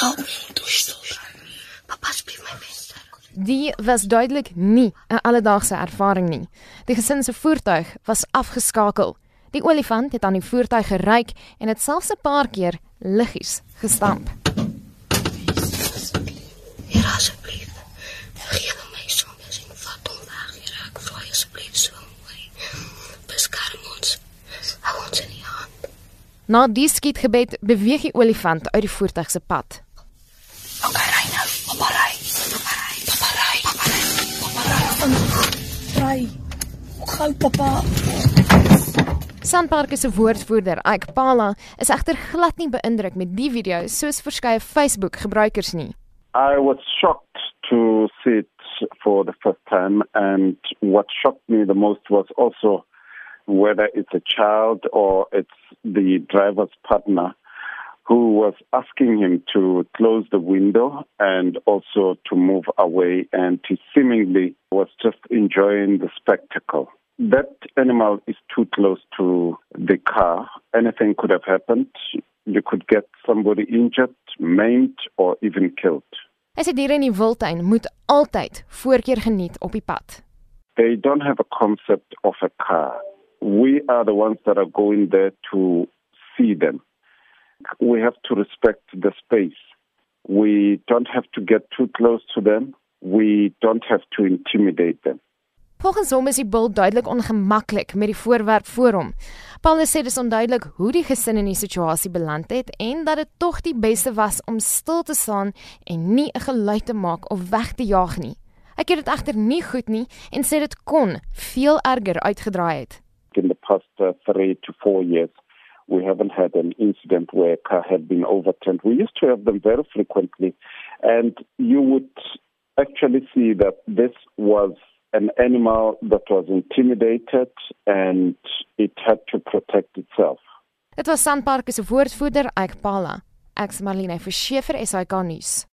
help my om dors te gaan. Pappa asseblief my venster. Die was duidelik nie 'n alledaagse ervaring nie. Die gesin se voertuig was afgeskakel. Die olifant het aan die voertuig geryk en het selfs 'n paar keer liggies gestamp. Hier asseblief. Vergeet my soms en vat hom weg. Hier ek vra asseblief so mooi. Beskerm ons. Hou ons in die hand. Na die skietgebed beweeg die olifant uit die voertuig se pad. Okay, nou. Papa ry. Papa ry. Papa ry. Papa ry. Papa ry. Gou pappa. Sanpark se woordvoerder, Ike Pala, is egter glad nie beïndruk met die video soos verskeie Facebook-gebruikers nie. I was shocked to see it for the first time, and what shocked me the most was also whether it's a child or it's the driver's partner who was asking him to close the window and also to move away, and he seemingly was just enjoying the spectacle. That animal is too close to the car. Anything could have happened. You could get somebody injured, maimed, or even killed. Hy sê diere in die wildtuin moet altyd voorkeur geniet op die pad. They don't have a concept of a car. We are the ones that are going there to see them. We have to respect the space. We don't have to get too close to them. We don't have to intimidate them. Volgens hom is die bul duidelik ongemaklik met die voorwerp voor hom. Paul sê dis onduidelik hoe die gesin in die situasie beland het en dat dit tog die beste was om stil te staan en nie 'n geluid te maak of weg te jaag nie. Hy het dit egter nie goed nie en sê dit kon veel erger uitgedraai het. In the past uh, three to four years, we haven't had an incident where a car had been overturned. We used to have them very frequently, and you would actually see that this was an animal that was intimidated and it had to protect itself. Dit was Sanpark se woordvoerder, Ike Pala. Ek's Marlene Verschiefer, SAK nuus.